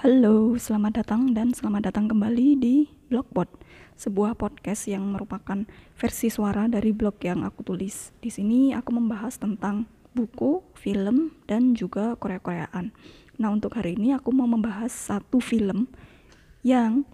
Halo, selamat datang dan selamat datang kembali di Blogpod, sebuah podcast yang merupakan versi suara dari blog yang aku tulis. Di sini aku membahas tentang buku, film, dan juga Korea-Koreaan. Nah, untuk hari ini aku mau membahas satu film yang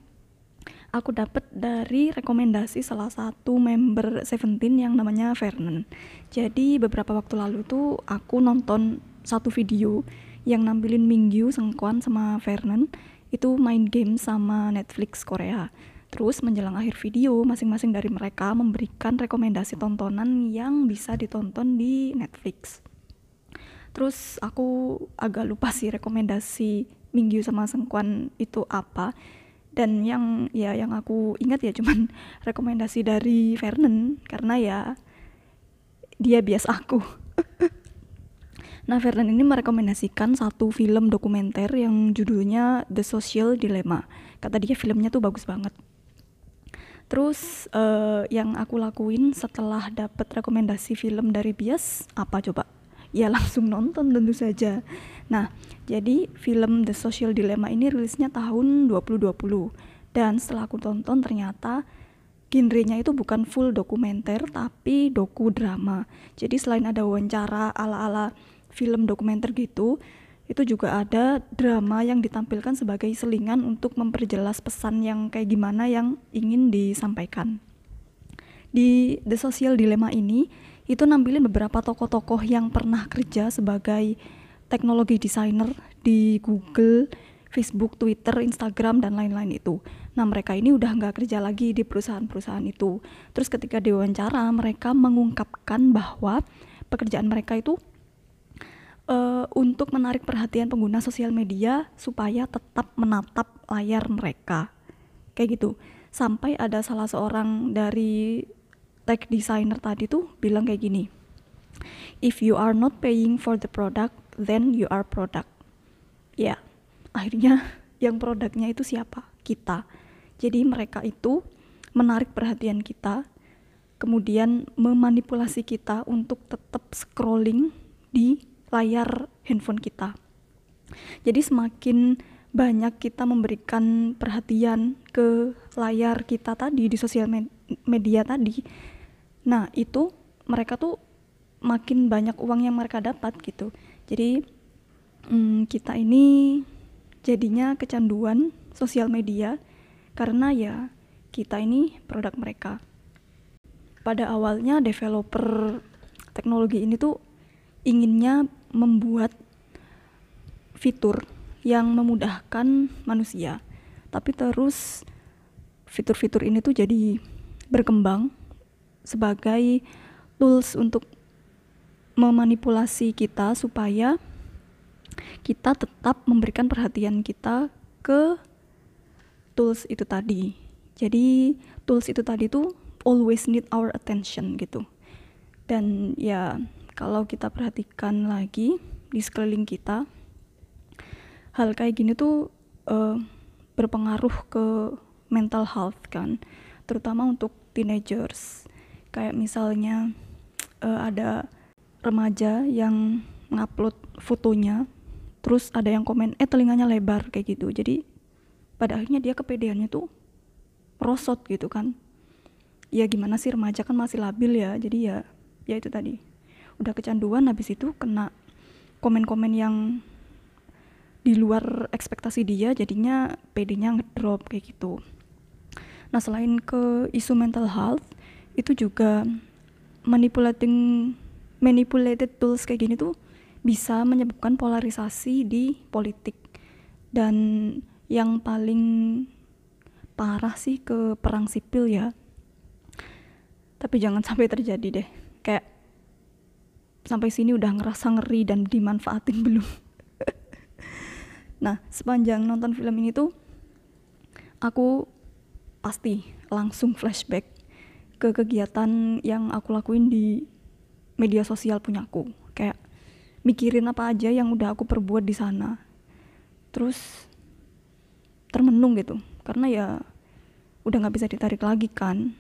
aku dapat dari rekomendasi salah satu member Seventeen yang namanya Vernon. Jadi beberapa waktu lalu tuh aku nonton satu video yang nampilin Mingyu, Sengkuan sama Vernon itu main game sama Netflix Korea. Terus menjelang akhir video, masing-masing dari mereka memberikan rekomendasi tontonan yang bisa ditonton di Netflix. Terus aku agak lupa sih rekomendasi Mingyu sama Sengkuan itu apa. Dan yang ya yang aku ingat ya cuman rekomendasi dari Vernon karena ya dia bias aku. Nah, Ferdinand ini merekomendasikan satu film dokumenter yang judulnya The Social Dilemma. Kata dia filmnya tuh bagus banget. Terus uh, yang aku lakuin setelah dapat rekomendasi film dari Bias apa coba? Ya langsung nonton tentu saja. Nah, jadi film The Social Dilemma ini rilisnya tahun 2020 dan setelah aku tonton ternyata genrenya itu bukan full dokumenter tapi doku drama. Jadi selain ada wawancara ala-ala film dokumenter gitu itu juga ada drama yang ditampilkan sebagai selingan untuk memperjelas pesan yang kayak gimana yang ingin disampaikan. Di The Social Dilemma ini, itu nampilin beberapa tokoh-tokoh yang pernah kerja sebagai teknologi designer di Google, Facebook, Twitter, Instagram, dan lain-lain itu. Nah, mereka ini udah nggak kerja lagi di perusahaan-perusahaan itu. Terus ketika diwawancara, mereka mengungkapkan bahwa pekerjaan mereka itu uh, untuk menarik perhatian pengguna sosial media supaya tetap menatap layar mereka. Kayak gitu. Sampai ada salah seorang dari tech designer tadi tuh bilang kayak gini. If you are not paying for the product, then you are product. Ya, akhirnya yang produknya itu siapa? Kita. Jadi mereka itu menarik perhatian kita, kemudian memanipulasi kita untuk tetap scrolling di layar handphone kita. Jadi semakin banyak kita memberikan perhatian ke layar kita tadi di sosial media tadi, nah itu mereka tuh makin banyak uang yang mereka dapat gitu. Jadi hmm, kita ini jadinya kecanduan sosial media karena ya kita ini produk mereka. Pada awalnya developer teknologi ini tuh inginnya membuat fitur yang memudahkan manusia tapi terus fitur-fitur ini tuh jadi berkembang sebagai tools untuk memanipulasi kita supaya kita tetap memberikan perhatian kita ke tools itu tadi. Jadi tools itu tadi tuh always need our attention gitu. Dan ya kalau kita perhatikan lagi di sekeliling kita hal kayak gini tuh uh, berpengaruh ke mental health kan terutama untuk teenagers. Kayak misalnya uh, ada remaja yang ngupload fotonya terus ada yang komen eh telinganya lebar kayak gitu. Jadi pada akhirnya dia kepedeannya tuh rosot gitu kan. Ya gimana sih remaja kan masih labil ya. Jadi ya ya itu tadi udah kecanduan habis itu kena komen-komen yang di luar ekspektasi dia jadinya PD-nya ngedrop kayak gitu. Nah, selain ke isu mental health itu juga manipulating manipulated tools kayak gini tuh bisa menyebabkan polarisasi di politik. Dan yang paling parah sih ke perang sipil ya. Tapi jangan sampai terjadi deh. Kayak sampai sini udah ngerasa ngeri dan dimanfaatin belum? Nah sepanjang nonton film ini tuh aku pasti langsung flashback ke kegiatan yang aku lakuin di media sosial punyaku kayak mikirin apa aja yang udah aku perbuat di sana. Terus termenung gitu. Karena ya udah nggak bisa ditarik lagi kan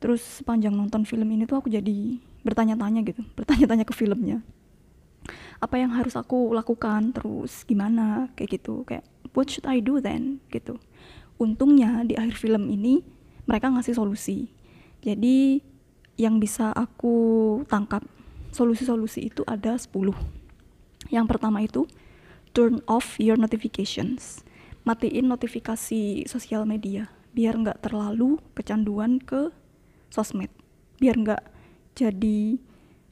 terus sepanjang nonton film ini tuh aku jadi bertanya-tanya gitu bertanya-tanya ke filmnya. Apa yang harus aku lakukan? Terus gimana? Kayak gitu kayak what should I do then? Gitu. Untungnya di akhir film ini mereka ngasih solusi. Jadi yang bisa aku tangkap solusi-solusi itu ada 10 yang pertama itu turn off your notifications. Matiin notifikasi sosial media biar nggak terlalu kecanduan ke sosmed biar nggak jadi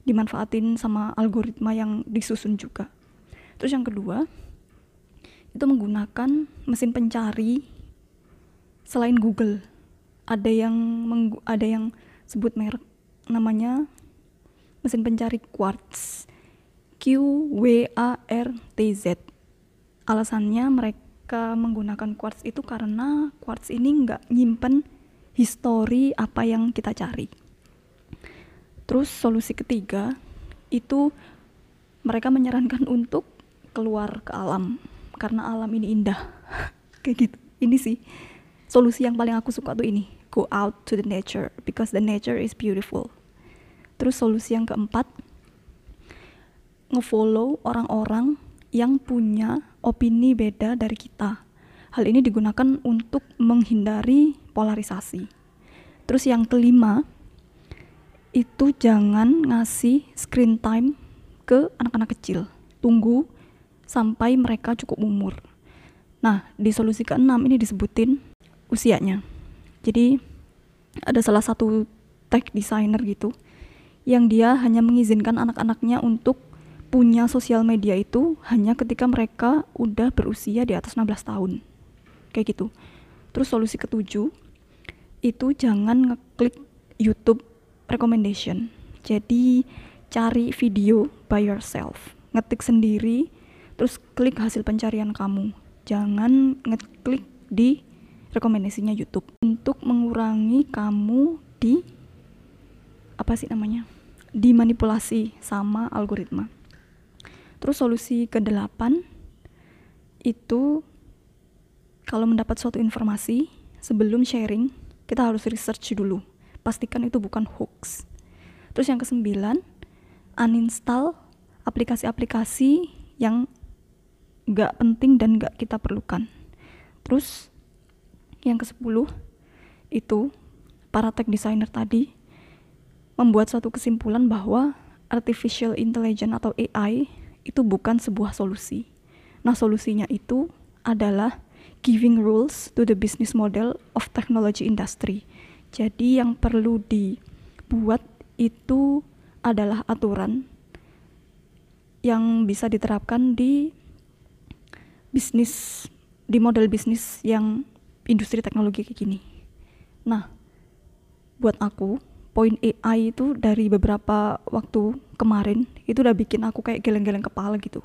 dimanfaatin sama algoritma yang disusun juga. Terus yang kedua itu menggunakan mesin pencari selain Google. Ada yang ada yang sebut merek namanya mesin pencari Quartz. Q W A R T Z. Alasannya mereka menggunakan quartz itu karena quartz ini nggak nyimpen histori apa yang kita cari. Terus solusi ketiga itu mereka menyarankan untuk keluar ke alam karena alam ini indah. Kayak gitu. Ini sih solusi yang paling aku suka tuh ini. Go out to the nature because the nature is beautiful. Terus solusi yang keempat ngefollow orang-orang yang punya opini beda dari kita. Hal ini digunakan untuk menghindari polarisasi. Terus yang kelima, itu jangan ngasih screen time ke anak-anak kecil. Tunggu sampai mereka cukup umur. Nah, di solusi keenam ini disebutin usianya. Jadi ada salah satu tech designer gitu yang dia hanya mengizinkan anak-anaknya untuk punya sosial media itu hanya ketika mereka udah berusia di atas 16 tahun. Kayak gitu. Terus solusi ketujuh, itu jangan ngeklik YouTube recommendation. Jadi cari video by yourself. Ngetik sendiri, terus klik hasil pencarian kamu. Jangan ngeklik di rekomendasinya YouTube. Untuk mengurangi kamu di apa sih namanya? dimanipulasi sama algoritma. Terus solusi ke-8 itu kalau mendapat suatu informasi sebelum sharing, kita harus research dulu. Pastikan itu bukan hoax. Terus yang ke-9, uninstall aplikasi-aplikasi yang gak penting dan gak kita perlukan. Terus yang ke-10 itu para tech designer tadi membuat suatu kesimpulan bahwa artificial intelligence atau AI itu bukan sebuah solusi. Nah, solusinya itu adalah giving rules to the business model of technology industry. Jadi yang perlu dibuat itu adalah aturan yang bisa diterapkan di bisnis di model bisnis yang industri teknologi kayak gini. Nah, buat aku poin AI itu dari beberapa waktu kemarin itu udah bikin aku kayak geleng-geleng kepala gitu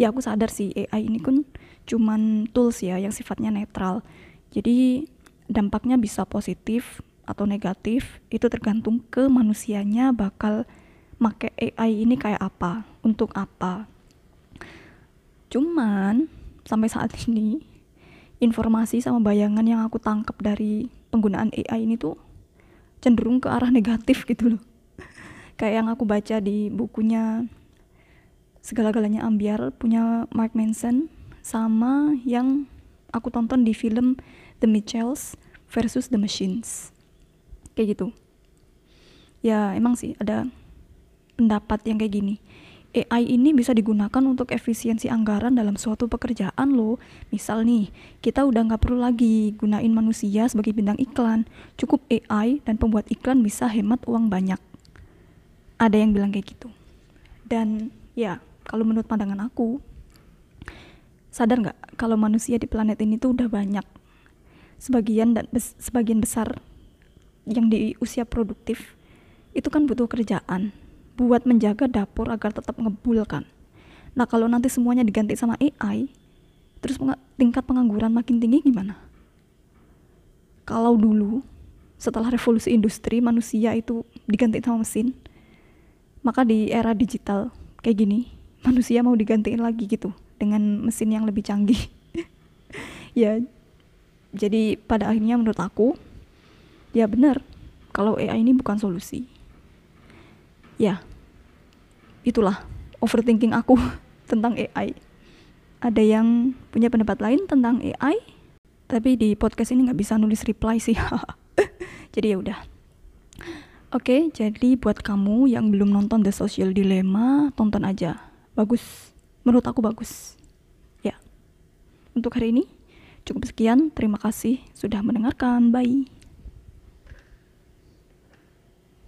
ya aku sadar sih AI ini kan cuman tools ya yang sifatnya netral. Jadi dampaknya bisa positif atau negatif itu tergantung ke manusianya bakal make AI ini kayak apa untuk apa. Cuman sampai saat ini informasi sama bayangan yang aku tangkap dari penggunaan AI ini tuh cenderung ke arah negatif gitu loh. Kayak yang aku baca di bukunya segala-galanya ambiar punya Mark Manson sama yang aku tonton di film The Mitchells versus The Machines kayak gitu ya emang sih ada pendapat yang kayak gini AI ini bisa digunakan untuk efisiensi anggaran dalam suatu pekerjaan loh. Misal nih, kita udah nggak perlu lagi gunain manusia sebagai bintang iklan. Cukup AI dan pembuat iklan bisa hemat uang banyak. Ada yang bilang kayak gitu. Dan ya, kalau menurut pandangan aku, sadar nggak kalau manusia di planet ini tuh udah banyak. Sebagian dan bes sebagian besar yang di usia produktif itu kan butuh kerjaan buat menjaga dapur agar tetap ngebul kan. Nah kalau nanti semuanya diganti sama AI, terus tingkat pengangguran makin tinggi gimana? Kalau dulu setelah revolusi industri manusia itu diganti sama mesin, maka di era digital kayak gini manusia mau digantiin lagi gitu dengan mesin yang lebih canggih. ya jadi pada akhirnya menurut aku ya benar kalau AI ini bukan solusi. Ya, itulah overthinking aku tentang AI ada yang punya pendapat lain tentang AI tapi di podcast ini nggak bisa nulis reply sih jadi ya udah oke jadi buat kamu yang belum nonton The Social Dilemma tonton aja bagus. Menurut aku bagus. Ya. Untuk hari ini cukup sekian. Terima kasih sudah mendengarkan. Bye